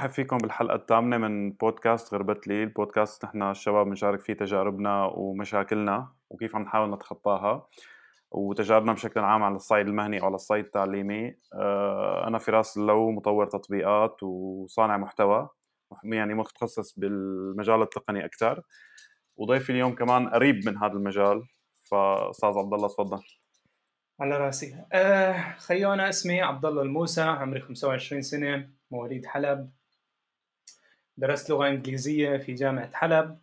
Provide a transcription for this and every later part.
برحب فيكم بالحلقة الثامنة من بودكاست غربت لي، البودكاست نحن الشباب بنشارك فيه تجاربنا ومشاكلنا وكيف عم نحاول نتخطاها وتجاربنا بشكل عام على الصعيد المهني أو على الصعيد التعليمي. آه، أنا فراس اللو مطور تطبيقات وصانع محتوى يعني متخصص بالمجال التقني أكثر وضيفي اليوم كمان قريب من هذا المجال فأستاذ عبد الله تفضل. على راسي. آه خيو اسمي عبد الله الموسى عمري 25 سنة مواليد حلب. درست لغة إنجليزية في جامعة حلب.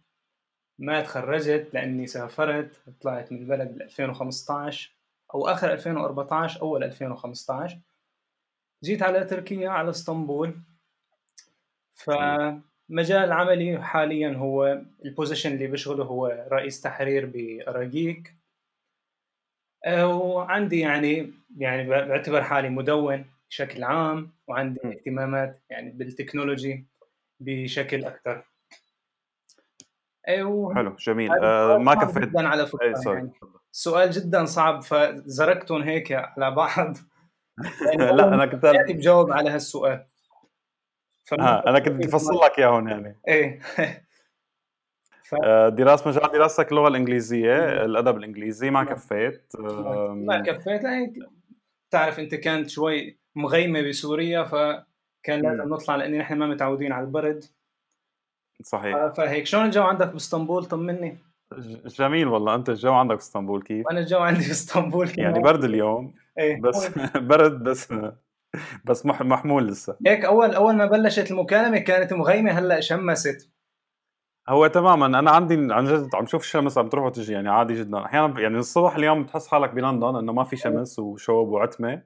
ما تخرجت لأني سافرت طلعت من البلد بال 2015 أو آخر 2014 أول 2015 جيت على تركيا على إسطنبول. فمجال عملي حاليا هو ال position اللي بشغله هو رئيس تحرير بأراجيك. وعندي يعني يعني بعتبر حالي مدون بشكل عام وعندي اهتمامات يعني بال technology. بشكل أكثر أيوه. حلو جميل. آه ما كفيت جدا على فكرة أي يعني. سؤال جدا صعب فزرقتهم هيك على بعض. يعني لا أنا كنت يعني بجاوب على هالسؤال. آه أنا كنت بدي افصل لك إياهم يعني. إيه. ف... آه، دراسة مجال دراستك اللغة الإنجليزية الأدب الإنجليزي ما كفيت. ما كفيت لأن تعرف أنت كانت شوي مغيمة بسوريا فكان لازم نطلع لأني نحن ما متعودين على البرد. صحيح. آه، فهيك شلون الجو عندك بإسطنبول؟ طمني. جميل والله. أنت الجو عندك بإسطنبول كيف؟ أنا الجو عندي باسطنبول كيف يعني برد اليوم إيه. بس برد بس بس محمول لسه. هيك أول أول ما بلشت المكالمة كانت مغيمة هلأ شمست. هو تماما. أنا عندي عن جد عم شوف الشمس عم تروح وتجي يعني عادي جدا. أحيانا يعني الصبح اليوم بتحس حالك بلندن إنه ما في شمس وشوب وعتمة.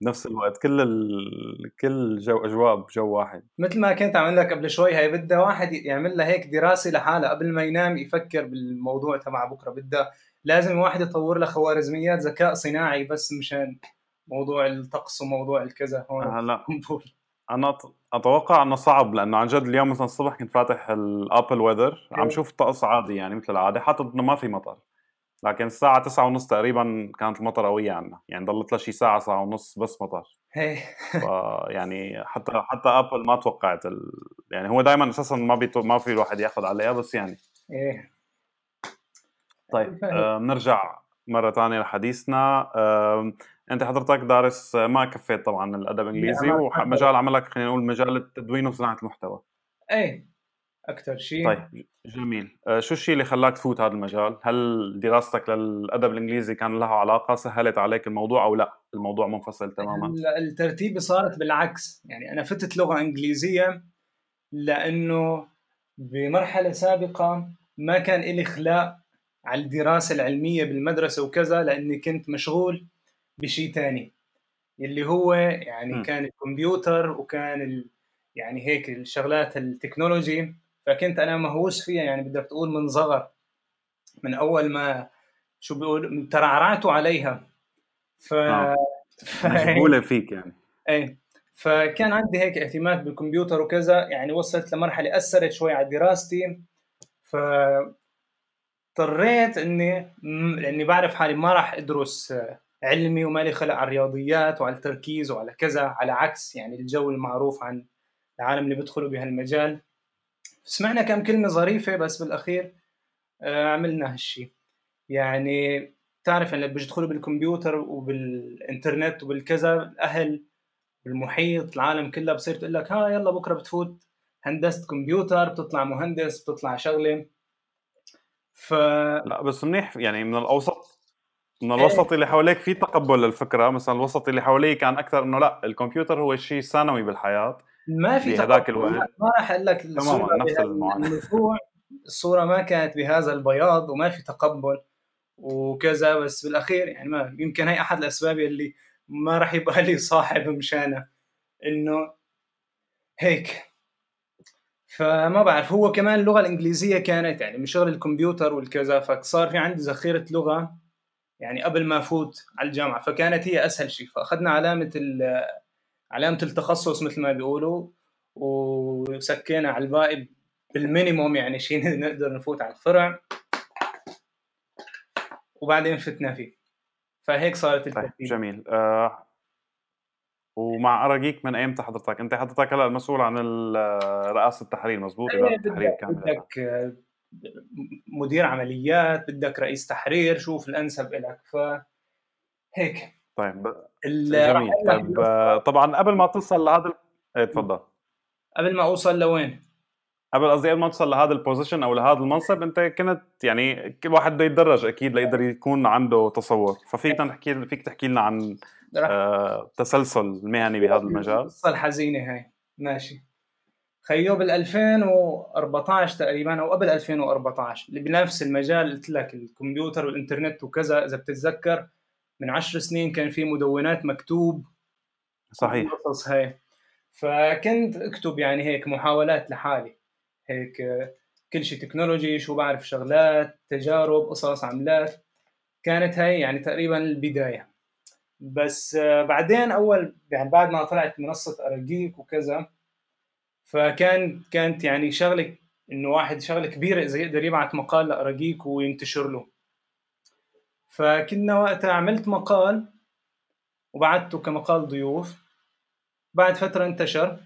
بنفس الوقت كل ال... كل جو أجواء بجو واحد. مثل ما كنت عم لك قبل شوي هي بدها واحد يعمل لها هيك دراسة لحالها قبل ما ينام يفكر بالموضوع تبع بكرة. بدها لازم واحد يطور له خوارزميات ذكاء صناعي بس مشان موضوع الطقس وموضوع الكذا هون. هلا أنا أتوقع إنه صعب لأنه عن جد اليوم مثلا الصبح كنت فاتح الابل ويذر عم شوف الطقس عادي يعني مثل العادة حاطط إنه ما في مطر. لكن الساعة تسعة ونص تقريبا كانت المطر قوية عنا. يعني ضلت لها شي ساعة ساعة ونص بس مطر. يعني حتى حتى ابل ما توقعت ال... يعني هو دائما أساسا ما بيتو... ما في الواحد يأخذ عليها بس يعني. إيه. طيب آه بنرجع مرة ثانية لحديثنا. آه أنت حضرتك دارس ما كفيت طبعا الأدب الإنجليزي ومجال عملك خلينا نقول مجال التدوين وصناعة المحتوى. إيه. أكثر شيء. طيب جميل. آه، شو الشيء اللي خلاك تفوت هذا المجال؟ هل دراستك للأدب الإنجليزي كان لها علاقة؟ سهلت عليك الموضوع أو لا؟ الموضوع منفصل تماما. الترتيب صارت بالعكس. يعني أنا فتت لغة إنجليزية لأنه بمرحلة سابقة ما كان لي خلاق على الدراسة العلمية بالمدرسة وكذا لأني كنت مشغول بشيء ثاني اللي هو يعني م. كان الكمبيوتر وكان ال... يعني هيك الشغلات التكنولوجي. فكنت أنا مهووس فيها يعني بدك تقول من صغر من أول ما شو بيقول ترعرعت عليها. ف آه. مشغوله فيك يعني. إيه. فكان عندي هيك اهتمام بالكمبيوتر وكذا يعني وصلت لمرحلة أثرت شوي على دراستي. ف اضطريت إني لإني بعرف حالي ما راح أدرس علمي وما لي خلق على الرياضيات وعلى التركيز وعلى كذا على عكس يعني الجو المعروف عن العالم اللي بيدخلوا بهالمجال. سمعنا كم كلمة ظريفة بس بالأخير آه، عملنا هالشيء يعني تعرف لما بيدخلوا بالكمبيوتر وبالإنترنت وبالكذا الأهل بالمحيط العالم كلها بصير تقول لك ها يلا بكرة بتفوت هندسة كمبيوتر بتطلع مهندس بتطلع شغلة. ف لا بس منيح يعني من الأوسط من الوسط اللي حواليك في تقبل للفكره مثلا الوسط اللي حواليه كان أكثر إنه لا الكمبيوتر هو شيء ثانوي بالحياة. ما في هذاك الوقت. ما راح أقول لك تماما نفس الموضوع الصورة ما كانت بهذا البياض وما في تقبل وكذا بس بالأخير يعني ما يمكن هي أحد الأسباب اللي ما راح يبقى لي صاحب مشانة. إنه هيك. فما بعرف هو كمان اللغة الإنجليزية كانت يعني من شغل الكمبيوتر والكذا فصار في عندي ذخيرة لغة يعني قبل ما أفوت على الجامعة فكانت هي أسهل شيء. فأخذنا علامة علامة التخصص مثل ما بيقولوا وسكينا على الباقي بالمينيموم يعني شيء نقدر نفوت على الفرع. وبعدين فتنا فيه. فهيك صارت طيب، الترتيب. جميل. آه ومع اراجيك من ايمتى حضرتك؟ أنت حضرتك هلا المسؤول عن رئاسة التحرير مزبوط إدارة التحرير بدك كاملة. بدك آه، مدير عمليات بدك رئيس تحرير شوف الأنسب لك ف هيك طيب جميل. طيب طبعا قبل ما توصل لهذا إيه تفضل. قبل ما أوصل لوين؟ قبل قصدي قبل ما توصل لهذا ال position أو لهذا المنصب أنت كنت يعني كل واحد بده يتدرج أكيد ليقدر يكون عنده تصور ففيك تحكي فيك تحكي لنا عن آه تسلسل مهني بهذا المجال؟ القصة الحزينه هاي. ماشي. هي بال 2014 تقريبا أو قبل 2014 اللي بنفس المجال قلت لك الكمبيوتر والإنترنت وكذا إذا بتتذكر من عشر سنين كان في مدونات مكتوب صحيح. القصص هاي. فكنت أكتب يعني هيك محاولات لحالي. هيك كل شيء تكنولوجي شو بعرف شغلات تجارب قصص عملات. كانت هاي يعني تقريبا البداية. بس بعدين أول يعني بعد ما طلعت منصة أراجيك وكذا فكان كانت يعني شغلة إنه واحد شغلة كبيرة إذا يقدر يبعث مقال لأراجيك وينتشر له. فكنا وقتها عملت مقال وبعته كمقال ضيوف. بعد فترة انتشر.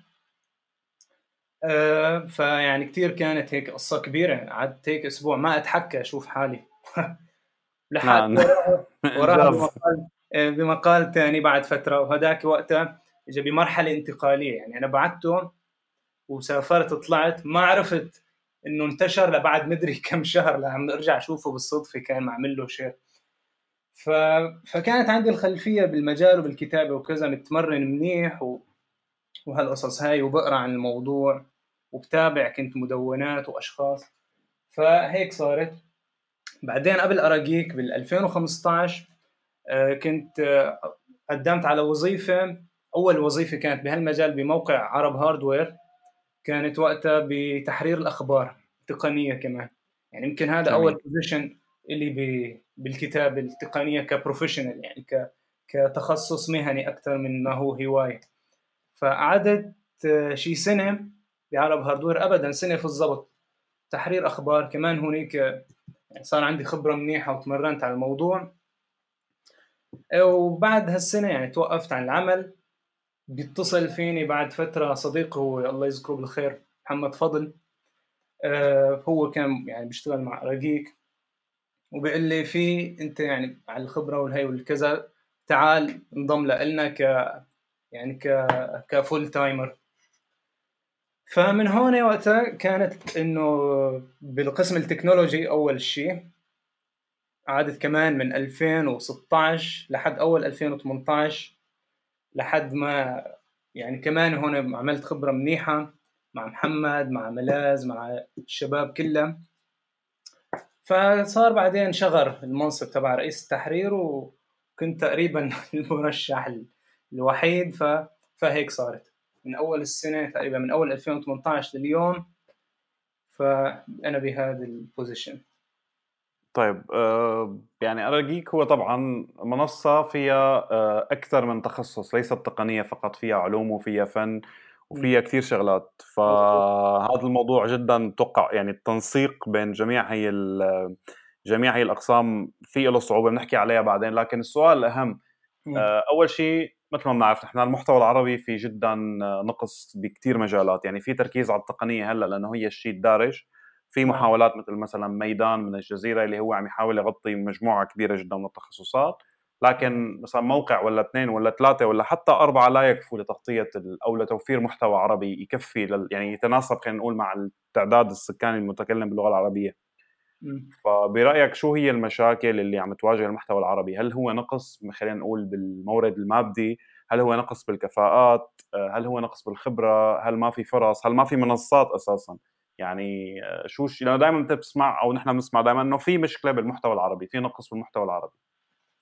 آه فيعني كثير كانت هيك قصة كبيرة. قعدت هيك أسبوع ما أتحكى أشوف حالي. لحد نعم. وراها بمقال, آه، بمقال ثاني بعد فترة. وهداك وقتها اجى بمرحلة انتقالية. يعني أنا بعته وسافرت طلعت. ما عرفت إنه انتشر لبعد مدري كم شهر. لما أرجع أشوفه بالصدفة. كان معمول له share ف... فكانت عندي الخلفية بالمجال وبالكتابة وكذا متمرن منيح و... وهالقصص هاي وبقرأ عن الموضوع وبتابع كنت مدونات وأشخاص. فهيك صارت. بعدين قبل اراجيك بال 2015 آه، كنت آه، قدمت على وظيفة. أول وظيفة كانت بهالمجال بموقع عرب هاردوير. كانت وقتها بتحرير الأخبار تقنية كمان. يعني يمكن هذا جميل. أول position اللي بالكتابة التقنية ك professional يعني كتخصص مهني أكثر من ما هو هواية. فقعدت شي سنة بعرب هاردوير أبدا سنة في الضبط. تحرير أخبار كمان هناك يعني صار عندي خبرة منيحة وتمرنت على الموضوع. وبعد هالسنة يعني توقفت عن العمل. بيتصل فيني بعد فترة صديق هو الله يذكره بالخير محمد فضل. آه هو كان يعني بيشتغل مع أراجيك. وبيقول لي في أنت يعني على الخبرة والهاي والكذا تعال انضم لنا ك يعني ك ك full timer فمن هون وقتها كانت إنه بالقسم التكنولوجي أول شيء قعدت كمان من 2016 لحد أول 2018 لحد ما يعني كمان هون عملت خبرة منيحة مع محمد مع ملاز مع الشباب كلها. فصار بعدين شغر المنصب تبع رئيس التحرير وكنت تقريبا المرشح الوحيد ف... فهيك صارت. من أول السنة تقريبا من أول 2018 لليوم فأنا بهذا البوزيشن طيب آه يعني أراجيك هو طبعا منصة فيها آه أكثر من تخصص ليست تقنية فقط فيها علوم وفيها فن. وفيها كثير شغلات. فهذا الموضوع جدا توقع يعني التنسيق بين جميع هي جميع هي الأقسام في له صعوبة بنحكي عليها بعدين. لكن السؤال الأهم آه، أول شيء مثل ما بنعرف نحن المحتوى العربي في جدا نقص بكثير مجالات. يعني في تركيز على التقنية هلأ لأنه هي الشيء الدارج. في نعم. محاولات مثل مثلا ميدان من الجزيرة اللي هو عم يحاول يغطي مجموعة كبيرة جدا من التخصصات. لكن مثلا موقع ولا اثنين ولا ثلاثة ولا حتى أربعة لا يكفوا لتغطية أو لتوفير محتوى عربي يكفي لل يعني يتناسب خلينا نقول مع التعداد السكاني المتكلم باللغة العربية. فبرأيك شو هي المشاكل اللي عم تواجه المحتوى العربي؟ هل هو نقص خلينا نقول بالمورد المادي؟ هل هو نقص بالكفاءات؟ هل هو نقص بالخبرة؟ هل ما في فرص؟ هل ما في منصات أساسا؟ يعني شو لأنه دائما أنت بتسمع أو نحن بنسمع دائما إنه في مشكلة بالمحتوى العربي، في نقص بالمحتوى العربي.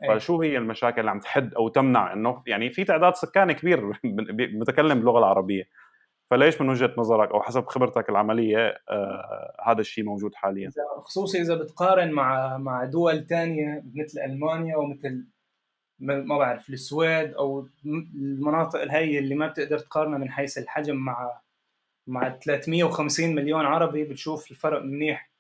إيه. فشو هي المشاكل اللي عم تحد أو تمنع إنه يعني في تعداد سكاني كبير متكلم باللغة العربية. فليش من وجهة نظرك أو حسب خبرتك العملية آه هذا الشيء موجود حاليا؟ خصوصي إذا بتقارن مع مع دول ثانية مثل ألمانيا ومثل ما بعرف السويد أو المناطق الهي اللي ما بتقدر تقارنها من حيث الحجم مع مع 350 مليون عربي بتشوف الفرق منيح.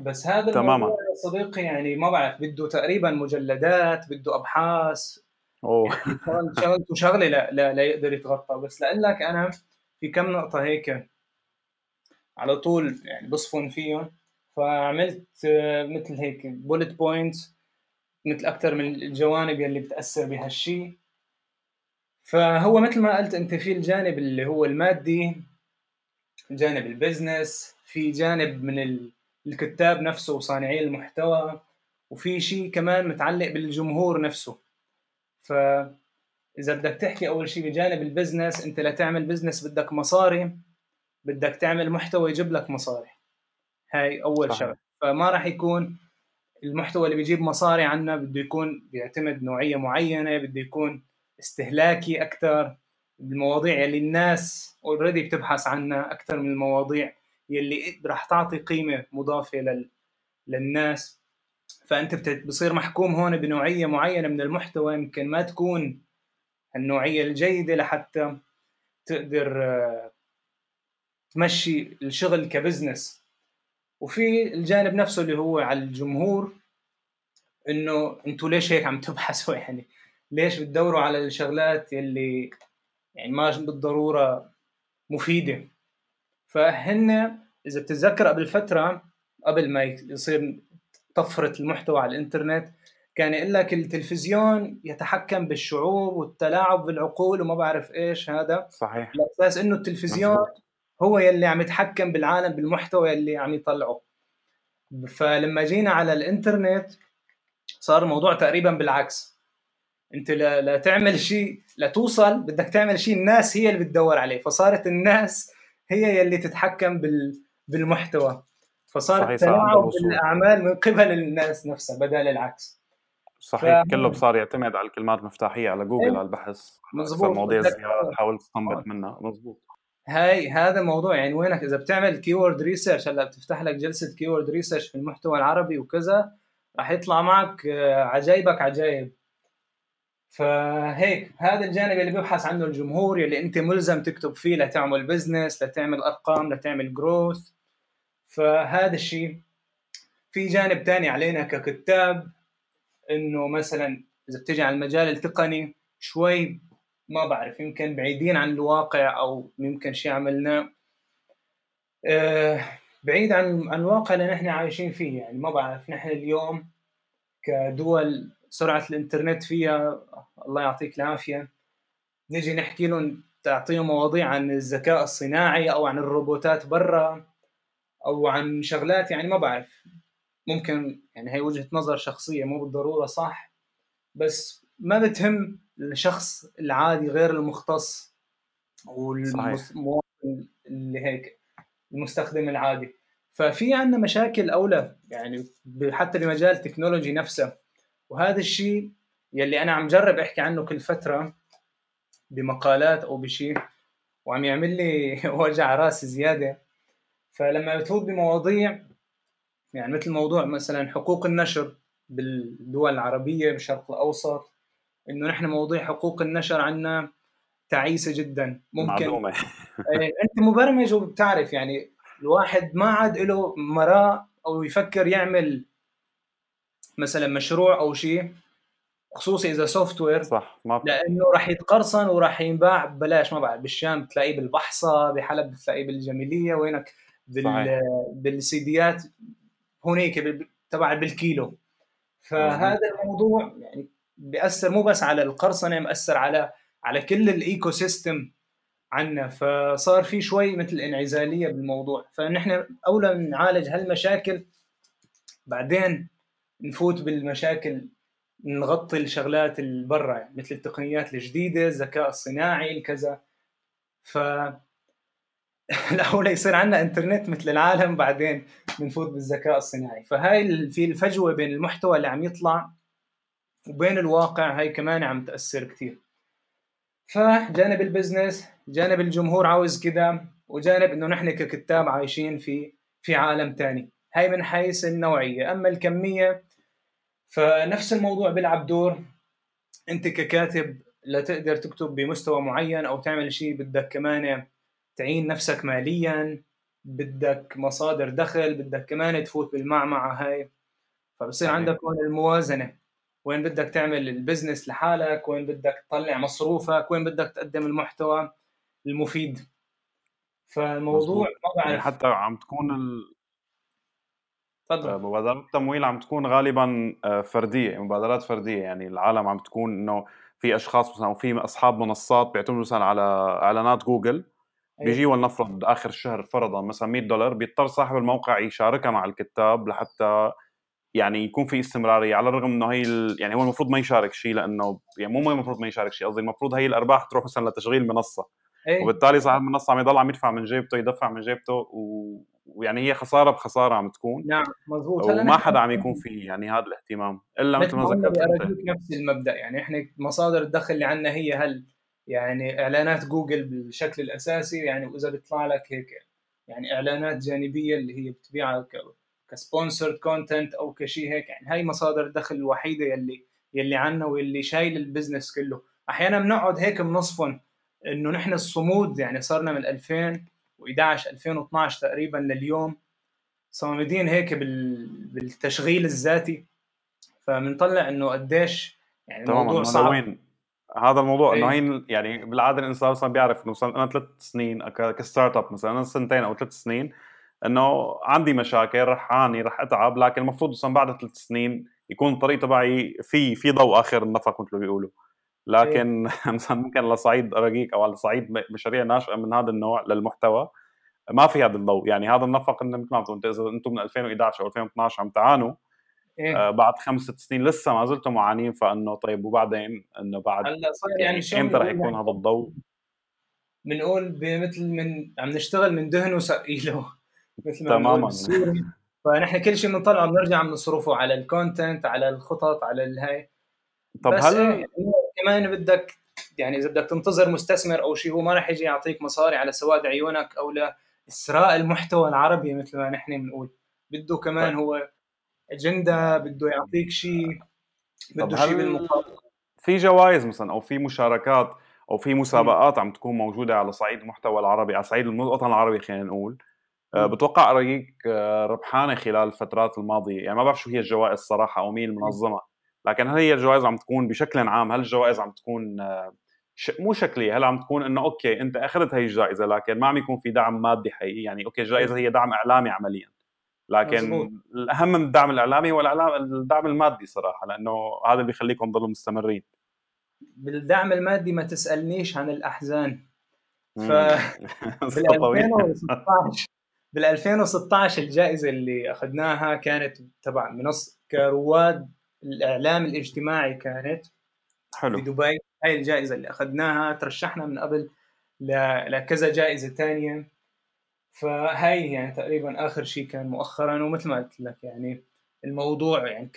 بس هذا تماما. صديقي يعني ما بعرف بده تقريبا مجلدات بده أبحاث. أوه. يعني شغلته شغلة لا, لا لا يقدر يتغطى. بس لاقول لك أنا في كم نقطة هيك على طول يعني بصفن فيهم. فعملت مثل هيك bullet points مثل أكثر من الجوانب يلي بتأثر بهالشيء فهو مثل ما قلت أنت في الجانب اللي هو المادي جانب ال business في جانب من الكتاب نفسه وصانعي المحتوى وفي شيء كمان متعلق بالجمهور نفسه. فاذا بدك تحكي أول شيء بجانب ال business أنت لتعمل business بدك مصاري بدك تعمل محتوى يجيب لك مصاري. هاي أول. شغلة. فما راح يكون المحتوى اللي بيجيب مصاري عنا بده يكون بيعتمد نوعية معينة بده يكون استهلاكي أكثر المواضيع اللي الناس already بتبحث عنها أكثر من المواضيع يلي راح تعطي قيمة مضافة لل... للناس. فأنت بصير محكوم هون بنوعية معينة من المحتوى يمكن ما تكون النوعية الجيدة لحتى تقدر آه، تمشي الشغل كبزنس. وفي الجانب نفسه اللي هو على الجمهور إنه أنتم ليش هيك عم تبحثوا؟ يعني ليش بتدوروا على الشغلات اللي يعني ما بالضرورة مفيدة؟ فهن إذا بتتذكر قبل فترة قبل ما يصير طفرة المحتوى على الإنترنت كان يقول لك التلفزيون يتحكم بالشعوب والتلاعب بالعقول وما بعرف إيش هذا. صحيح. على أساس إنه التلفزيون هو يلي عم يتحكم بالعالم بالمحتوى اللي عم يطلعه. فلما جينا على الإنترنت صار الموضوع تقريبا بالعكس. أنت لتعمل شيء لتوصل بدك تعمل شيء الناس هي اللي بتدور عليه. فصارت الناس هي يلي تتحكم بالمحتوى. فصار تلاعب بالأعمال من قبل الناس نفسها بدل العكس. صحيح ف... كله صار يعتمد على الكلمات المفتاحية على جوجل إيه. على البحث. مزبوط مواضيع زيادة تحاول تستنبط منها. مزبوط هاي هذا موضوع يعني وينك؟ إذا بتعمل keyword research هلأ بتفتح لك جلسة keyword research في المحتوى العربي وكذا راح يطلع معك آه، عجايبك عجايب. فهيك هذا الجانب اللي بيبحث عنه الجمهور اللي أنت ملزم تكتب فيه لتعمل بزنس لتعمل أرقام لتعمل جروث فهذا الشيء. في جانب ثاني علينا ككتاب إنه مثلا إذا بتجي على المجال التقني شوي ما بعرف يمكن بعيدين عن الواقع أو يمكن شيء عملناه آه، بعيد عن عن الواقع اللي نحن عايشين فيه يعني ما بعرف نحن اليوم كدول سرعة الإنترنت فيها الله يعطيك العافية. نجي نحكي لهم تعطيهم مواضيع عن الذكاء الصناعي أو عن الروبوتات برا أو عن شغلات يعني ما بعرف. ممكن يعني هي وجهة نظر شخصية مو بالضرورة صح؟ بس ما بتهم الشخص العادي غير المختص والمواطن اللي هيك المستخدم العادي. ففي عندنا مشاكل أولى يعني حتى بمجال التكنولوجي نفسه. وهذا الشيء يلي أنا عم جرب أحكي عنه كل فترة بمقالات أو بشيء وعم يعمل لي وجع رأس زيادة فلما بتفوت بمواضيع يعني مثل موضوع مثلا حقوق النشر بالدول العربية بالشرق الأوسط إنه نحن مواضيع حقوق النشر عندنا تعيسة جدا ممكن معلومة. إيه، أنت مبرمج وبتعرف يعني الواحد ما عاد له مراق يفكر يعمل مثلا مشروع أو شيء خصوصي إذا software صح ما لأنه راح يتقرصن وراح ينباع ببلاش ما بعرف بالشام بتلاقيه بالبحصة بحلب بتلاقيه بالجميلية وينك بال بال CDيات هونيك تبع بالكيلو. فهذا الموضوع يعني بيأثر مو بس على القرصنة مأثر على على كل ال ecosystem عنا. فصار في شوي مثل انعزالية بالموضوع. فنحن اولى نعالج هالمشاكل بعدين نفوت بالمشاكل نغطي الشغلات اللي برا يعني مثل التقنيات الجديدة الذكاء الصناعي الكذا. ف الاولى يصير عندنا إنترنت مثل العالم بعدين بنفوت بالذكاء الصناعي. فهاي في الفجوة بين المحتوى اللي عم يطلع وبين الواقع هاي كمان عم تأثر كثير فجانب البزنس جانب الجمهور عاوز كذا وجانب إنه نحن ككتاب عايشين في في عالم ثاني هاي من حيث النوعية. أما الكمية فنفس الموضوع بيلعب دور. أنت ككاتب لتقدر تكتب بمستوى معين أو تعمل شيء بدك كمان تعين نفسك ماليا بدك مصادر دخل بدك كمان تفوت بالمعمعة هاي. فبصير عندك هون الموازنة. وين بدك تعمل البزنس لحالك وين بدك تطلع مصروفك وين بدك تقدم المحتوى المفيد. فالموضوع ما بعرف. يعني حتى عم تكون ال... تفضل آه، مبادرات التمويل عم تكون غالبا آه، فردية مبادرات فردية يعني العالم عم تكون إنه في أشخاص مثلا أو في أصحاب منصات بيعتمدوا مثلا على إعلانات جوجل أيوة. بيجي ولنفرض آخر الشهر فرضا مثلا 100 دولار بيضطر صاحب الموقع يشاركها مع الكتاب لحتى يعني يكون في استمرارية على الرغم إنه هي ال... يعني هو المفروض ما يشارك شيء لأنه يعني مو المفروض ما يشارك شيء قصدي المفروض هي الأرباح تروح مثلا لتشغيل منصة أيه. وبالتالي صاحب المنصة عم يضل عم يدفع من جيبته يدفع من جيبته و... ويعني هي خسارة بخسارة عم تكون نعم مضبوط وما حدا عم يكون في يعني هذا الاهتمام إلا مثل ما ذكرت نفس المبدأ يعني إحنا مصادر الدخل اللي عندنا هي هل يعني إعلانات جوجل بالشكل الأساسي يعني وإذا بيطلع لك هيك يعني إعلانات جانبية اللي هي بتبيعها ك sponsored content أو كشيء هيك يعني هاي مصادر الدخل الوحيدة يلي يلي عنا واللي شايل ال business كله. أحيانا بنقعد هيك بنصفن إنه نحن الصمود يعني صرنا من 2011 2012 تقريبا لليوم. صامدين هيك بالتشغيل الذاتي. فبنطلع إنه قديش يعني الموضوع صعب. وين هذا الموضوع انه إيه. هي يعني بالعادة الإنسان مثلا بيعرف إنه مثلا أنا ثلاث سنين كستارت أب مثلا أنا سنتين أو ثلاث سنين إنه عندي مشاكل رح أعاني رح أتعب لكن المفروض مثلا بعد ثلاث سنين يكون الطريق تبعي في في ضوء آخر النفق مثل ما بيقولوا. لكن إيه. مثلا ممكن على صعيد رقيق أو على صعيد مشاريع ناشئة من هذا النوع للمحتوى ما في هذا الضوء يعني هذا النفق إنه مثل ما بتقول أنت إذا أنتم من 2011 أو 2012 عم تعانوا إيه؟ آه بعد خمس ست سنين لسه ما زلتوا معانين فإنه طيب وبعدين إنه بعد هلأ صار يعني شو إمتى رح يكون هذا الضوء؟ بنقول بمثل من عم نشتغل من دهنه سقيله مثل ما تماما فنحن كل شيء بنطلعه بنرجع بنصرفه على ال content على الخطط على الهاي طب هل كمان بدك يعني إذا بدك تنتظر مستثمر أو شيء هو ما راح يجي يعطيك مصاري على سواد عيونك أو لإسراء المحتوى العربي مثل ما نحن بنقول. بده كمان طيب. هو أجندة بده يعطيك شيء بده شيء بالمقابل. في جوائز مثلا أو في مشاركات أو في مسابقات عم تكون موجودة على صعيد المحتوى العربي على صعيد الوطن العربي خلينا نقول؟ آه، بتوقع رقيق آه، ربحانة خلال الفترات الماضية؟ يعني ما بعرف شو هي الجوائز صراحة أو مين المنظمه لكن هل هي الجوائز عم تكون بشكل عام هل الجوائز عم تكون آه، ش... مو شكلية هل عم تكون إنه okay أنت أخذت هي الجائزة لكن ما عم يكون في دعم مادي حقيقي؟ يعني okay الجائزة هي دعم إعلامي عمليا لكن مزبوط. الأهم من الدعم الإعلامي هو الدعم المادي صراحة لأنه هذا اللي بيخليكم تضلوا مستمرين. بالدعم المادي ما تسألنيش عن الأحزان. ف بال 2016 بال 2016 الجائزة اللي أخذناها كانت تبع منصة كرواد الإعلام الاجتماعي كانت حلو. في دبي. هاي الجائزة اللي أخذناها ترشحنا من قبل لكذا جائزة ثانية فهاي يعني تقريبا آخر شيء كان مؤخرا ومثل ما قلت لك يعني الموضوع يعني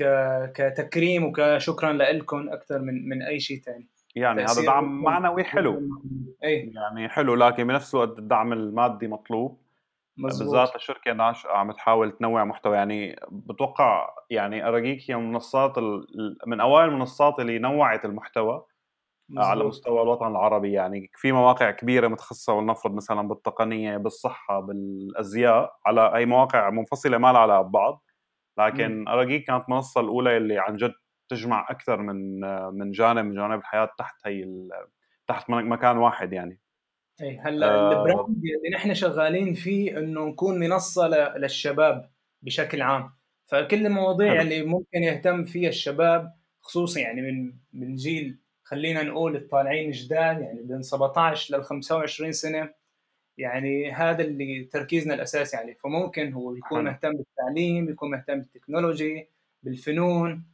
كتكريم وكشكرا لكم أكثر من من أي شيء ثاني يعني هذا دعم معنوي حلو. اي يعني حلو لكن بنفس الوقت الدعم المادي مطلوب. مزبوط. بالذات الشركة ناشئه عم تحاول تنوع محتوى. يعني بتوقع يعني اراجيك هي منصات من أوائل المنصات اللي نوعت المحتوى مزبوط. على مستوى الوطن العربي. يعني في مواقع كبيرة متخصصة ولنفرض مثلا بالتقنية بالصحة بالأزياء على أي مواقع منفصلة ما لها علاقة ببعض. لكن اراجيك كانت المنصة الأولى اللي عن جد تجمع أكثر من من جانب من جوانب الحياة تحت هي تحت مكان واحد يعني. اي هلا آه. ال brand اللي نحن شغالين فيه إنه نكون منصة للشباب بشكل عام. فكل المواضيع حلو. اللي ممكن يهتم فيها الشباب خصوصا يعني من من جيل خلينا نقول الطالعين جداد يعني بين 17 لل 25 سنة يعني هذا اللي تركيزنا الأساسي عليه. فممكن هو يكون مهتم بالتعليم يكون مهتم بال technology بالفنون.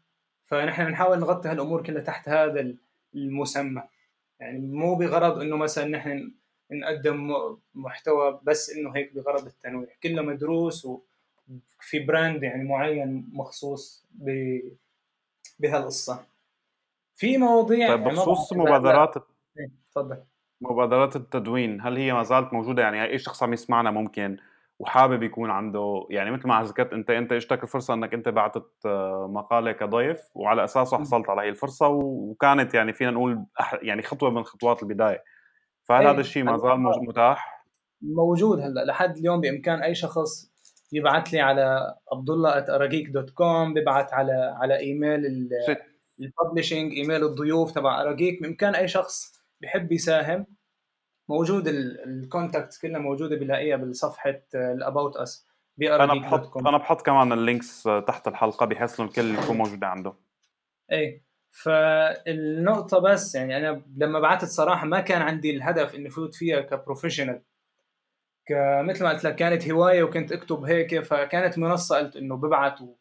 فنحن بنحاول نغطي هالأمور كلها تحت هذا المسمى. يعني مو بغرض إنه مثلا نحن نقدم محتوى بس إنه هيك بغرض التنويع. كله مدروس وفي براند يعني معين مخصوص ب بهالقصة. في مواضيع طيب يعني بخصوص مبادرات إيه، تفضل. مبادرات التدوين هل هي ما زالت موجودة؟ يعني اي شخص عم يسمعنا ممكن وحابب يكون عنده يعني مثل ما ذكرت أنت أنت اجتك الفرصه إنك أنت بعثت آه، مقالة كضيف وعلى اساسه حصلت على هي الفرصة وكانت يعني فينا نقول يعني خطوة من خطوات البداية. فهل هذا الشيء ما زال متاح؟ موجود هلا لحد اليوم بإمكان أي شخص يبعث لي على عبد الله dot com ببعث على على email ال publishing email الضيوف تبع اراجيك بإمكان أي شخص بحب يساهم موجود ال contact كلها موجودة بلاقيها بالصفحة ال about yes أنا بحط أنا بحط كمان ال links تحت الحلقة بحيث إنه الكل يكون موجود عنده. إيه. فالنقطة بس يعني أنا لما بعثت صراحة ما كان عندي الهدف إني فوت فيها ك professional كمثل ما قلت لك كانت هواية وكنت أكتب هيك فكانت منصة قلت إنه ببعث و...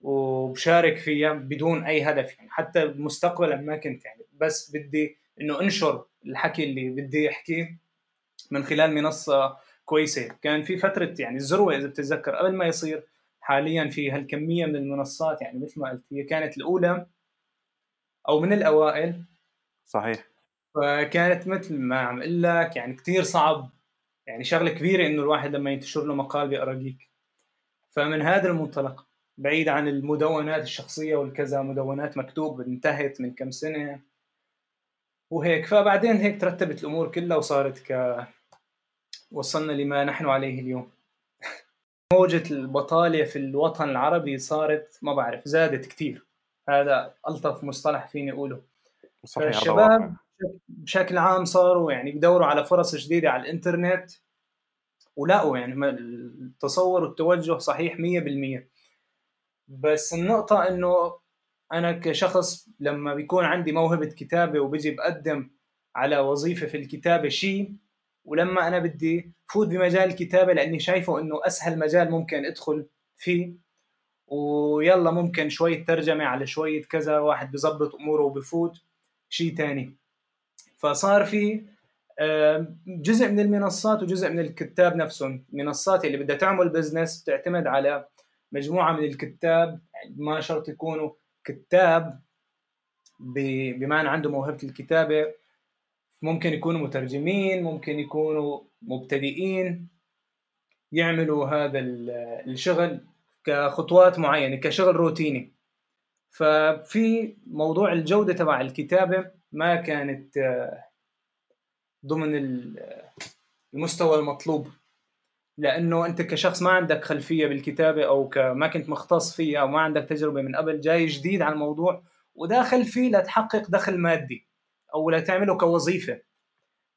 وبشارك فيها بدون أي هدف يعني حتى مستقبلا ما كنت يعني بس بدي إنه أنشر الحكي اللي بدي أحكيه من خلال منصة كويسة. كان في فترة يعني الذروة إذا بتتذكر قبل ما يصير حاليا في هالكمية من المنصات يعني مثل ما قلت هي كانت الأولى أو من الأوائل. صحيح. فكانت مثل ما عم أقول لك يعني كثير صعب يعني شغلة كبيرة إنه الواحد لما ينتشر له مقال باراجيك فمن هذا المنطلق بعيد عن المدونات الشخصية والكذا مدونات مكتوب انتهت من كم سنة وهيك. فبعدين هيك ترتبت الأمور كلها وصارت ك وصلنا لما نحن عليه اليوم. موجة البطالة في الوطن العربي صارت ما بعرف زادت كثير هذا ألطف مصطلح فيني أقوله. صحيح الشباب بشكل عام صاروا يعني بدوروا على فرص جديدة على الإنترنت ولقوا يعني التصور والتوجه صحيح 100% بس النقطة إنه أنا كشخص لما بيكون عندي موهبة كتابة وبجي بقدم على وظيفة في الكتابة شيء ولما أنا بدي فوت بمجال الكتابة لأني شايفه إنه أسهل مجال ممكن أدخل فيه ويلا ممكن شوية ترجمة على شوية كذا واحد بظبط أموره وبفوت شيء تاني. فصار في جزء من المنصات وجزء من الكتاب نفسهم. منصات اللي بدها تعمل business بتعتمد على مجموعة من الكتاب. ما شرط يكونوا كتاب بمعنى عنده موهبة الكتابة. ممكن يكونوا مترجمين ممكن يكونوا مبتدئين يعملوا هذا الشغل. كخطوات معينة كشغل روتيني. ففي موضوع الجودة تبع الكتابة ما كانت آه، ضمن المستوى المطلوب. لأنه أنت كشخص ما عندك خلفية بالكتابة أو ما كنت مختص فيها أو ما عندك تجربة من قبل جاي جديد على الموضوع وداخل فيه لتحقق دخل مادي أو لتعمله كوظيفة.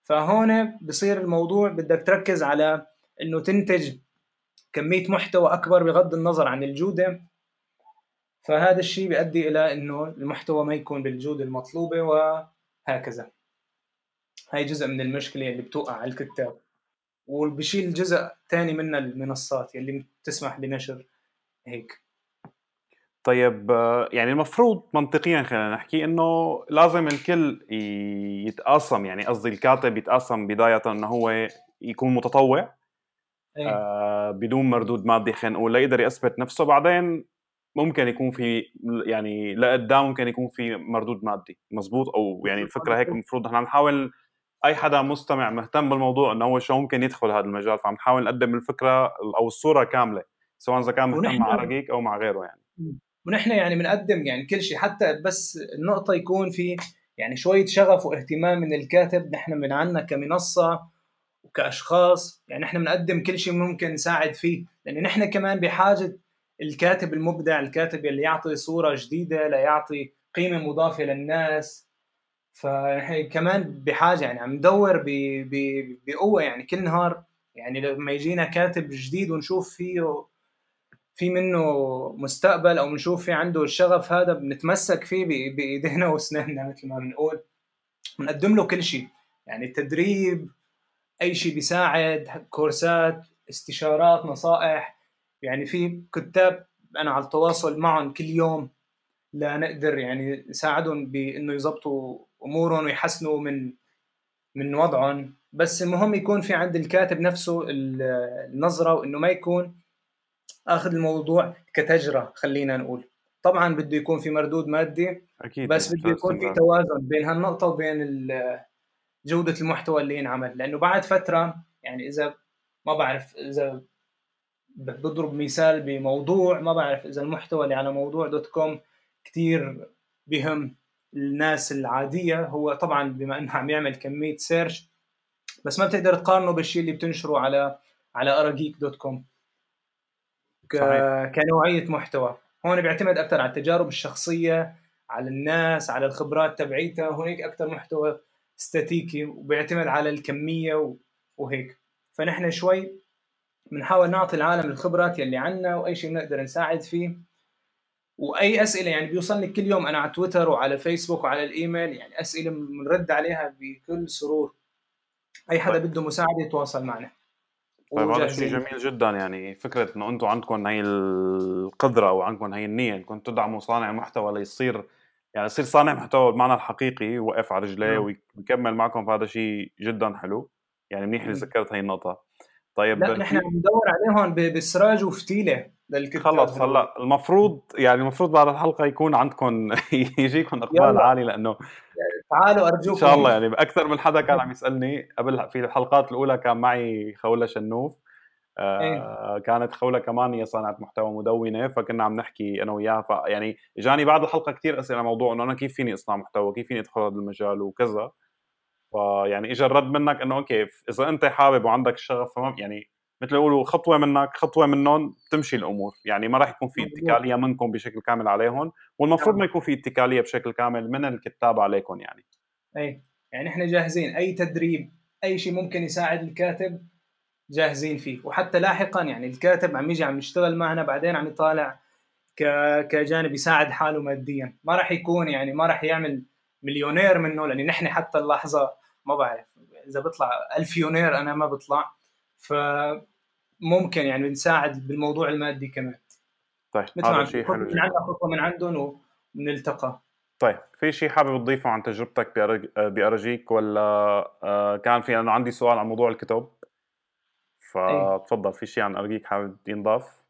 فهون بصير الموضوع بدك تركز على إنه تنتج كمية محتوى أكبر بغض النظر عن الجودة فهذا الشيء بيؤدي إلى إنه المحتوى ما يكون بالجودة المطلوبة وهكذا. هاي جزء من المشكلة اللي بتوقع على الكتاب. وبشيل جزء ثاني منها المنصات اللي بتسمح بنشر هيك. طيب يعني المفروض منطقيا خلينا نحكي إنه لازم الكل يتقاسم يعني قصدي الكاتب يتقاسم بداية إنه هو يكون متطوع. إيه. آه بدون مردود مادي خلينا نقول ليقدر يثبت نفسه. بعدين ممكن يكون في يعني لقدام ممكن يكون في مردود مادي. مزبوط أو يعني الفكرة هيك المفروض نحن نحاول أي حدا مستمع مهتم بالموضوع إنه هو شو ممكن يدخل هذا المجال فعم نحاول نقدم الفكرة أو الصورة كاملة سواء إذا كان مهتم مع رقيق أو مع غيره يعني. ونحن يعني بنقدم يعني كل شيء حتى بس النقطة يكون في يعني شوية شغف واهتمام من الكاتب. نحن من عنا كمنصة وكأشخاص يعني إحنا بنقدم كل شيء ممكن نساعد فيه. لأن نحن كمان بحاجة الكاتب المبدع الكاتب اللي يعطي صورة جديدة ليعطي قيمة مضافة للناس. فنحن كمان بحاجة يعني عم ندور بقوة يعني كل نهار يعني لما يجينا كاتب جديد ونشوف فيه في منه مستقبل أو بنشوف في عنده الشغف هذا بنتمسك فيه بإيدينا وأسناننا مثل ما بنقول. بنقدم له كل شيء يعني تدريب أي شيء بيساعد كورسات استشارات نصائح. يعني في كتاب أنا على التواصل معهم كل يوم لنقدر يعني نساعدهم بإنه يضبطوا أمورهم ويحسنوا من من وضعهم. بس المهم يكون في عند الكاتب نفسه النظرة وإنه ما يكون آخذ الموضوع كتجرة خلينا نقول. طبعا بده يكون في مردود مادي أكيد. بس بده يكون في توازن بين هالنقطة وبين جودة المحتوى اللي ينعمل. لأنه بعد فترة يعني إذا ما بعرف إذا بضرب مثال بموضوع ما بعرف إذا المحتوى اللي على موضوع دوت كوم كثير بهم الناس العادية. هو طبعا بما إنه عم يعمل كمية search بس ما بتقدر تقارنه بالشيء اللي بتنشره على على اراجيك dot com. كنوعية محتوى. هون بيعتمد أكثر على التجارب الشخصية على الناس على الخبرات تبعيتها. هناك أكثر محتوى استاتيكي وبيعتمد على الكمية وهيك. فنحن شوي بنحاول نعطي العالم الخبرات يلي عنا وأي شيء بنقدر نساعد فيه. وأي أسئلة يعني بيوصلني كل يوم أنا على تويتر وعلى فيسبوك وعلى الإيميل يعني أسئلة بنرد عليها بكل سرور. أي حدا طيب. بده مساعدة يتواصل معنا. طيب هذا شيء جميل جدا. يعني فكرة إنه أنتم عندكم هي القدرة أو عندكم هي النية إنكم تدعموا صانع محتوى ليصير يعني يصير صانع محتوى بمعنى الحقيقي وقف على رجليه نعم. ويكمل معكم فهذا شيء جدا حلو يعني منيح اللي ذكرت هي النقطة. طيب لا نحن عم ندور عليهم بسراج وفتيلة للكتاب خلص هلأ المفروض يعني المفروض بعد الحلقة يكون عندكم يجيكم إقبال عالي لأنه تعالوا أرجوكم إن شاء الله يعني أكثر من حدا كان عم يسألني قبل في الحلقات الأولى كان معي خولة شنوف. آه إيه؟ كانت خولة كمان هي صانعة محتوى مدونة فكنا عم نحكي أنا وياها فيعني إجاني بعد الحلقة كثير أسئلة موضوع إنه أنا كيف فيني أصنع محتوى كيف فيني أدخل هذا المجال وكذا. فيعني اجى الرد منك إنه أوكي إذا أنت حابب وعندك الشغف فما يعني مثل يقولوا خطوة منك خطوة منهم تمشي الأمور يعني ما راح يكون في اتكالية منكم بشكل كامل عليهم والمفروض ما يكون في اتكالية بشكل كامل من الكتاب عليكم يعني. اي يعني إحنا جاهزين أي تدريب أي شيء ممكن يساعد الكاتب جاهزين فيه. وحتى لاحقا يعني الكاتب عم يجي عم يشتغل معنا بعدين عم يطالع كجانب يساعد حاله ماديا. ما راح يكون يعني ما راح يعمل مليونير منه لأن نحن حتى اللحظة ما بعرف إذا بطلع ألفيونير أنا ما بطلع. فممكن يعني بنساعد بالموضوع المادي كمان. طيب هذا شيء حلو من عندنا خطوة من عندهم وبنلتقى طيب في شيء حابب تضيفه عن تجربتك بأرجيك ولا آه، كان في أنا عندي سؤال عن موضوع الكتب. فتفضل في شيء عن أرجيك حابب ينضاف؟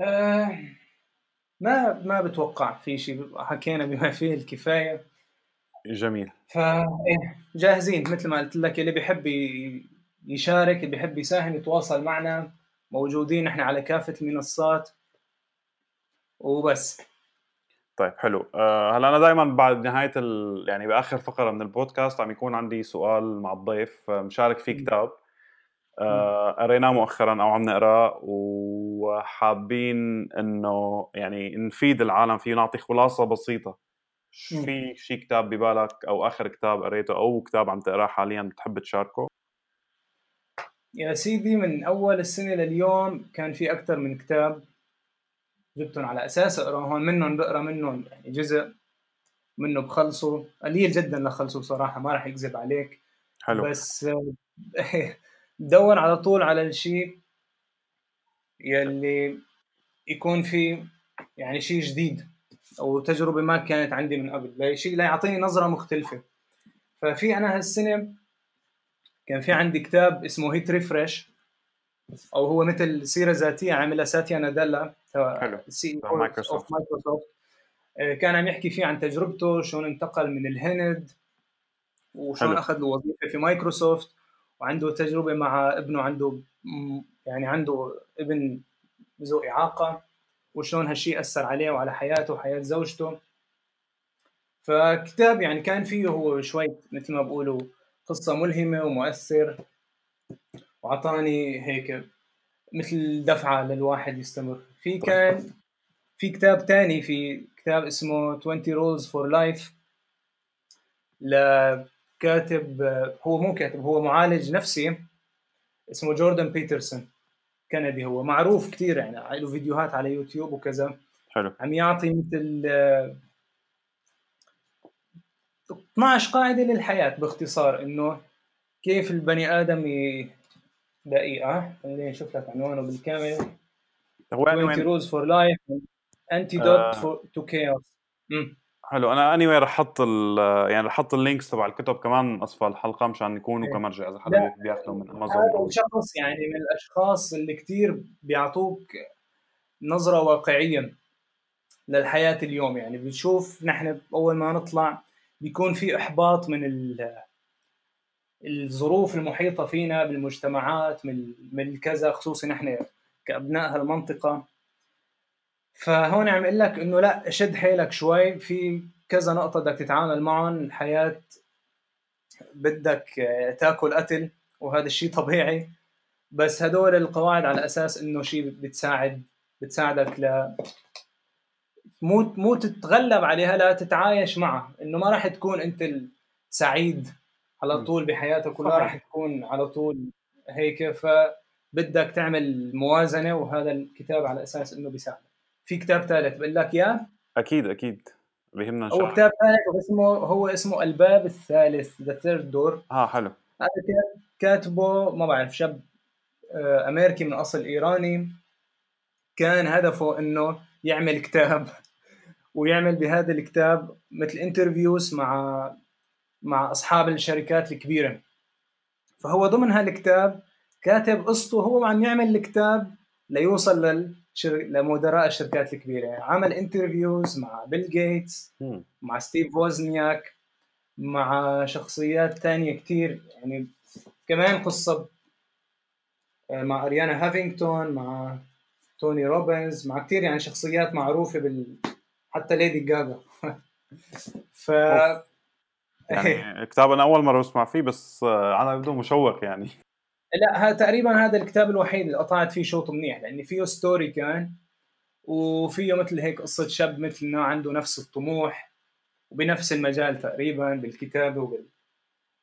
آه ما ما بتوقع في شيء حكينا بما فيه الكفاية. جميل. فا إيه جاهزين مثل ما قلت لك اللي بيحب يشارك اللي بيحب يساهم يتواصل معنا. موجودين إحنا على كافة المنصات. وبس. طيب حلو. أه هلا أنا دائما بعد نهاية ال... يعني بآخر فقرة من البودكاست عم يكون عندي سؤال مع الضيف آه، مشارك فيه كتاب. آه، قريناه مؤخرا أو عم نقراه وحابين إنه يعني نفيد العالم فيه نعطي خلاصة بسيطة. في شيء كتاب ببالك أو آخر كتاب قريته أو كتاب عم تقرأه حاليا بتحب تشاركه؟ يا سيدي من أول السنة لليوم كان في أكثر من كتاب جبتهم على أساس أقرأهم. منهم بقرأ منهم يعني جزء منه بخلصه. قليل جدا لخلصه بصراحة ما راح اكذب عليك. حلو. بس بدور على طول على الشيء يلي يكون في يعني شيء جديد أو تجربة ما كانت عندي من قبل. شيء لا يعطيني نظرة مختلفة. ففي أنا هالسنة كان في عندي كتاب اسمه Hit Refresh أو هو مثل سيرة ذاتية عاملها ساتيا ناديلا ال CEO مايكروسوفت. كان عم يحكي فيه عن تجربته شلون انتقل من الهند وشلون أخذ له وظيفه في مايكروسوفت. وعنده تجربة مع ابنه عنده يعني عنده ابن ذو إعاقة وشلون هالشيء أثر عليه وعلى حياته وحياة زوجته. فكتاب يعني كان فيه هو شوي مثل ما بقولوا قصة ملهمة ومؤثر واعطاني هيك مثل دفعة للواحد يستمر. في كان في كتاب تاني في كتاب اسمه 20 rules for life لكاتب هو مو كاتب هو معالج نفسي اسمه جوردن بيترسون كندي هو. معروف كثير يعني له فيديوهات على يوتيوب وكذا. حلو. عم يعطي مثل 12 قاعدة للحياة باختصار إنه كيف البني آدم ي... دقيقة خليني أشوف لك عنوانه بالكامل. هو 20 rules for life antidote uh... for to chaos. حلو. أنا اني anyway رح أحط يعني رح أحط اللينكس تبع الكتب كمان أسفل الحلقة مشان يكونوا إيه. كمرجع اذا حدا بياخذوا من امازون هذا شخص يعني من الأشخاص اللي كثير بيعطوك نظرة واقعيه للحياة اليوم. يعني بنشوف نحن أول ما نطلع بيكون في إحباط من الظروف المحيطة فينا بالمجتمعات من من كذا خصوصي نحن كأبناء هالمنطقة. فهون عم أقول لك إنه لا شد حيلك شوي. في كذا نقطة بدك تتعامل معهم. الحياة بدك تاكل قتل وهذا الشيء طبيعي. بس هدول القواعد على أساس إنه شيء بتساعد بتساعدك ل مو مو تتغلب عليها لا تتعايش معها. إنه ما راح تكون أنت السعيد على طول بحياتك ولا راح تكون على طول هيك. فبدك تعمل موازنة وهذا الكتاب على أساس إنه بيساعدك. في كتاب ثالث بقول لك إياه؟ أكيد أكيد. بيهمنا هو كتاب ثالث اسمه هو اسمه الباب الثالث ذا ثيرد دور آه حلو. هذا كاتبه ما بعرف شاب آه، أمريكي من أصل إيراني. كان هدفه إنه يعمل كتاب ويعمل بهذا الكتاب مثل interviews مع مع أصحاب الشركات الكبيرة. فهو ضمن هالكتاب كاتب قصته هو عم يعمل الكتاب ليوصل للشر... لمدراء الشركات الكبيرة. عمل interviews مع بيل جيتس مع ستيف ووزنياك مع شخصيات تانية كتير. يعني كمان قصة آه، مع أريانا هافينغتون مع توني روبنز مع كتير يعني شخصيات معروفة بال حتى ليدي جاجا ف يعني كتاب أنا أول مرة بسمع فيه بس آه، أنا بدون مشوق يعني. لا هذا تقريبا هذا الكتاب الوحيد اللي قطعت فيه شوط منيح لأن فيه story كان وفيه مثل هيك قصة شاب مثلنا عنده نفس الطموح وبنفس المجال تقريبا بالكتابة وبال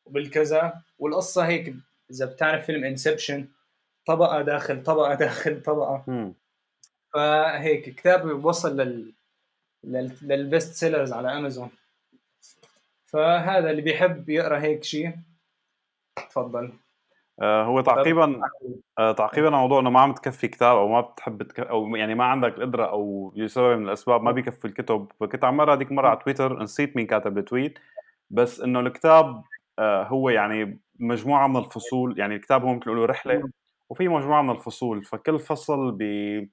وبالكذا والقصة هيك إذا بتعرف فيلم Inception طبقة داخل طبقة داخل طبقة. م. فهيك كتاب وصل لل لل best sellers على امازون فهذا اللي بيحب يقرأ هيك شيء تفضل. هو تعقيبا آه تعقيبا على موضوع أنه ما عم تكفي كتاب أو ما بتحب تك... أو يعني ما عندك القدرة أو لسبب من الأسباب ما بيكفي الكتب. فكنت عم اقرا هذيك مرة على تويتر نسيت مين كاتب التويت بس إنه الكتاب آه هو يعني مجموعة من الفصول يعني الكتاب هو مثل رحلة وفي مجموعة من الفصول. فكل فصل بي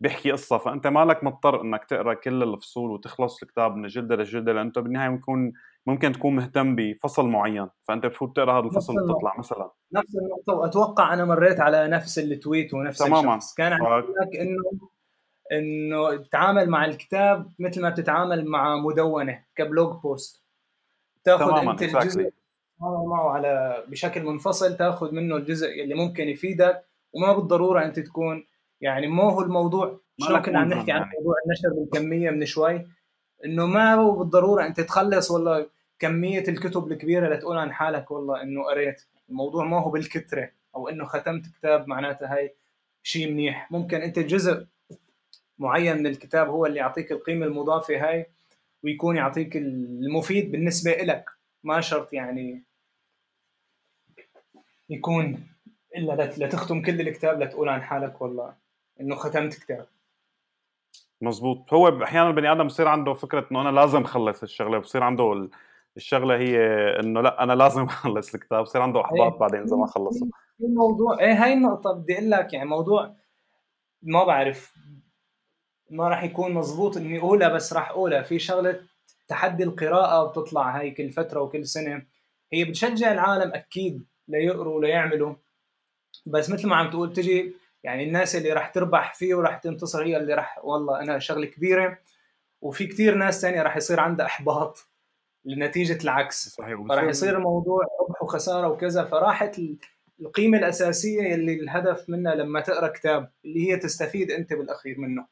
بيحكي قصة. فأنت مالك مضطر إنك تقرأ كل الفصول وتخلص الكتاب من جلدة لجلدة لأنه بالنهاية بيكون ممكن تكون مهتم بفصل معين. فأنت بتفوت تقرأ هذا الفصل وتطلع مثلا. نفس النقطة وأتوقع أنا مريت على نفس ال tweet ونفس تماما. الشخص كان عندك. إنه إنه تتعامل مع الكتاب مثل ما بتتعامل مع مدونة ك blog post. تاخذ أنت الجزء معه على بشكل منفصل تاخذ منه الجزء اللي ممكن يفيدك وما بالضرورة أنت تكون يعني مو هو الموضوع. شلون كنا عم نحكي عن يعني. موضوع النشر بالكمية من شوي؟ إنه ما هو بالضرورة أنت تخلص والله كمية الكتب الكبيرة لتقول عن حالك والله إنه قريت. الموضوع ما هو بالكترة أو إنه ختمت كتاب معناتها هاي شيء منيح. ممكن أنت جزء معين من الكتاب هو اللي يعطيك القيمة المضافة هاي ويكون يعطيك المفيد بالنسبة لك ما شرط يعني يكون إلا لتختم كل الكتاب لتقول عن حالك والله إنه ختمت كتاب. مزبوط. هو أحيانا البني آدم بصير عنده فكرة إنه أنا لازم أخلص الشغلة بصير عنده الشغلة هي إنه لأ أنا لازم أخلص الكتاب بصير عنده أحباط إيه. بعدين إذا ما خلصه الموضوع إيه هاي النقطة بدي أقول لك يعني موضوع ما بعرف ما راح يكون مزبوط إني أقولها بس راح أقولها. في شغلة تحدي القراءة بتطلع هاي كل فترة وكل سنة. هي بتشجع العالم أكيد ليقروا وليعملوا. بس مثل ما عم تقول تجي يعني الناس اللي راح تربح فيه وراح تنتصر هي اللي راح والله أنا شغلة كبيرة. وفي كتير ناس ثانية راح يصير عندها أحباط. لنتيجة العكس. صحيح فراح يصير الموضوع ربح وخسارة وكذا فراحت القيمة الأساسية اللي الهدف منها لما تقرأ كتاب اللي هي تستفيد أنت بالأخير منه.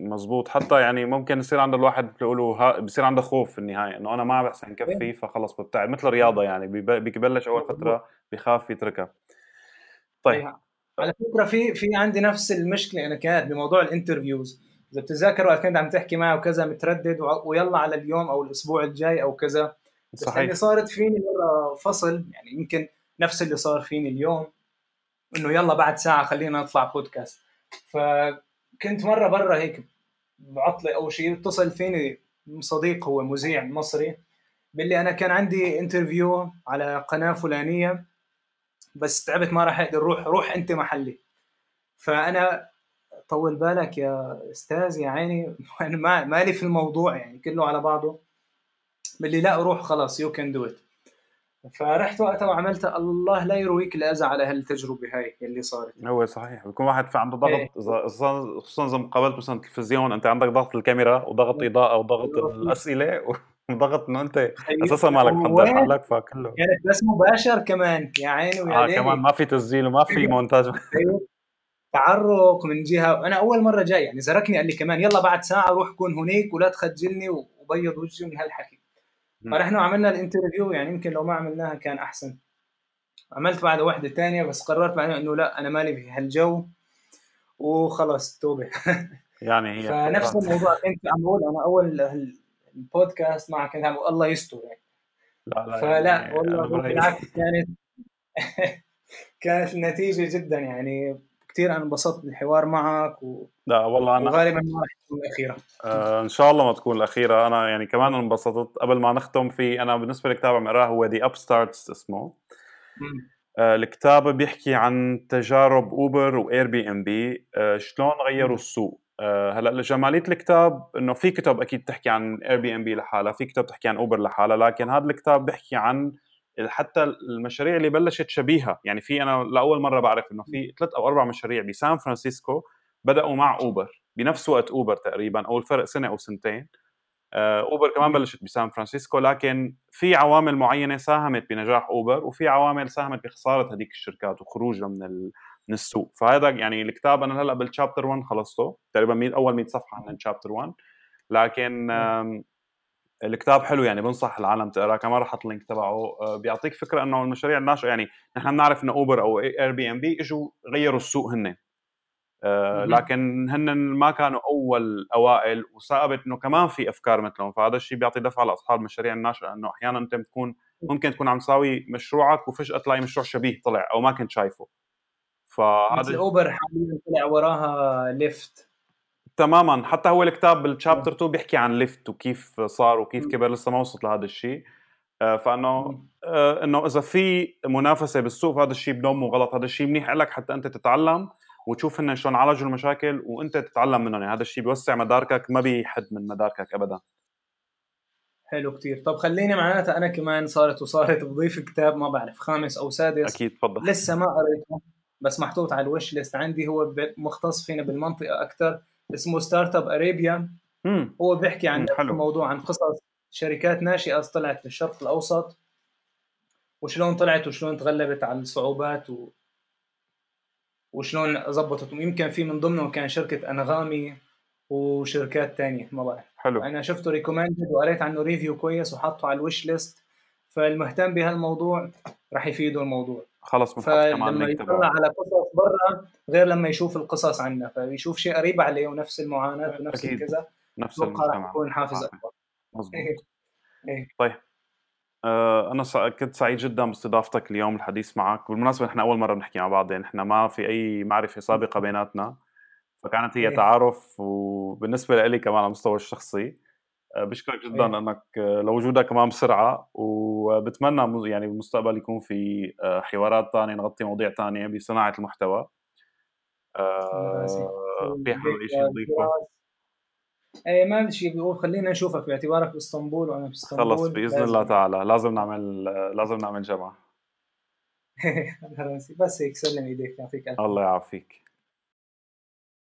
مزبوط حتى يعني ممكن يصير عند الواحد بيقولوا ها بصير عنده خوف في النهاية إنه أنا ما بحسن كفي إيه. فخلص ببتعد مثل الرياضة يعني بيبلش أول فترة بخاف يتركها. طيب. إيه. على فكرة في في عندي نفس المشكلة أنا كانت بموضوع ال interviews. إذا بتتذكر وقت كنت عم تحكي معي وكذا متردد ويلا على اليوم أو الأسبوع الجاي أو كذا. بس صحيح. اللي صارت فيني مرة فصل يعني يمكن نفس اللي صار فيني اليوم إنه يلا بعد ساعة خلينا نطلع بودكاست فكنت مرة برا هيك بعطلة. أو شيء اتصل فيني صديق هو مذيع مصري بقلي أنا كان عندي interview على قناة فلانية بس تعبت ما راح أقدر روح روح أنت محلي. فأنا طول بالك يا أستاذ يا عيني. أنا ما مالي في الموضوع يعني كله على بعضه. بقلي لا روح خلاص you can do it فرحت وقتها وعملت الله لا يرويك الاذى على هالتجربه هاي اللي صارت. هو صحيح. بيكون واحد في عنده ضغط إيه. خصوصا إذا مقابلت مثلا التلفزيون أنت عندك ضغط الكاميرا وضغط إضاءة وضغط الأسئلة وضغط إنه أنت أساسا مالك محضر حالك فكله. كانت بس مباشر كمان يا عيني ويا آه كمان ما في تسجيل وما في مونتاج. أيوه. تعرق من جهة. أنا أول مرة جاي يعني زركني قال لي كمان يلا بعد ساعة روح كون هناك ولا تخجلني وبيض وجهي من هالحكي. فرحنا وعملنا الانترفيو يعني يمكن لو ما عملناها كان أحسن. عملت بعد واحدة ثانية بس قررت بعدين إنه لا أنا مالي في هالجو. وخلص توبة. يعني هي فنفس الموضوع كنت عم بقول أنا أول البودكاست معك كنت عم بقول الله يستر يعني. لا لا فلا يعني والله بالعكس كانت كانت النتيجه جدا يعني. كثير أنا انبسطت بالحوار معك و... لا والله أنا وغالبا ما رح تكون الأخيرة. آه إن شاء الله ما تكون الأخيرة. أنا يعني كمان انبسطت. قبل ما نختم في أنا بالنسبة لكتاب عم اقراه هو The Upstarts اسمه آه الكتاب بيحكي عن تجارب Uber و Airbnb آه شلون غيروا السوق. آه هلأ جماليه الكتاب إنه في كتب أكيد تحكي عن Airbnb لحالها في كتب تحكي عن Uber لحالها لكن هذا الكتاب بيحكي عن حتى المشاريع اللي بلشت شبيهة. يعني في أنا لأول مرة بعرف إنه في ثلاث أو أربع مشاريع بسان فرانسيسكو بدأوا مع Uber. بنفس وقت Uber تقريبا أو الفرق سنة أو سنتين. آه، Uber كمان بلشت بسان فرانسيسكو لكن في عوامل معينة ساهمت بنجاح Uber وفي عوامل ساهمت بخسارة هذيك الشركات وخروجها من من السوق. فهذا يعني الكتاب أنا هلأ بال chapter 1 خلصته تقريبا أول 100 صفحة من chapter 1 لكن الكتاب حلو يعني بنصح العالم تقراه. كمان راح أحط ال link تبعه. آه، بيعطيك فكرة إنه المشاريع الناشئة يعني نحن بنعرف إنه Uber أو Airbnb إجوا غيروا السوق هن آه، لكن هن ما كانوا أول أوائل وثابت إنه كمان في أفكار مثلهم. فهذا الشيء بيعطي دفعة لأصحاب المشاريع الناشئة إنه أحيانا أنت بتكون ممكن تكون عم تساوي مشروعك وفجأة تلاقي مشروع شبيه طلع أو ما كنت شايفه. فهذا Uber حاليا طلع وراها Lyft تماما. حتى هو الكتاب بال chapter 2 بيحكي عن Lyft وكيف صار وكيف كبر لسه ما وصلت لهذا الشيء. آه، فإنه آه، إنه إذا في منافسة بالسوق فهذا الشيء أبدا مو غلط. هذا الشيء منيح لك حتى أنت تتعلم وتشوف هن شلون عالجوا المشاكل وأنت تتعلم منهم. يعني هذا الشيء بيوسع مداركك ما بيحد من مداركك ابدا. حلو كتير. طب خليني معناتها أنا كمان صارت وصارت بضيف كتاب ما بعرف خامس أو سادس. أكيد تفضل. لسه ما قريته بس محطوط على ال wish list عندي. هو مختص فينا بالمنطقة أكثر اسمه Startup Arabia هو بيحكي عن حلو. موضوع عن قصص شركات ناشئة طلعت بالشرق الأوسط. وشلون طلعت وشلون تغلبت على الصعوبات و... وشلون ظبطت. يمكن في من ضمنهم كان شركة أنغامي وشركات تانية ما بعرف. حلو. أنا شفته recommended وقريت عنه review كويس وحطه على ال wish list فالمهتم بهالموضوع راح يفيده الموضوع. خلص فلما يطلع على قصص برا غير لما يشوف القصص عنا فيشوف شيء قريب عليه ونفس المعاناة ونفس الكذا. نفس المجتمع. يكون حافز أكبر. مظبوط. إيه. إيه. طيب. آه أنا كنت سعيد جدا باستضافتك اليوم الحديث معك. بالمناسبة نحن أول مرة بنحكي مع بعض يعني نحن ما في أي معرفة سابقة بيناتنا. فكانت هي إيه. تعارف وبالنسبة لي كمان على المستوى الشخصي آه، بشكرك جدا أيه. أنك آه، لوجودك كمان بسرعة وبتمنى يعني بالمستقبل يكون في آه، حوارات ثانية نغطي مواضيع ثانية بصناعة المحتوى. في حدا شيء نضيفه إيه ما في شيء بيقول خلينا نشوفك باعتبارك بإسطنبول وأنا في إسطنبول خلص باذن الله تعالى. لازم نعمل لازم نعمل جمع بس هيك سلم إيديك يعطيك ألف الله يعافيك.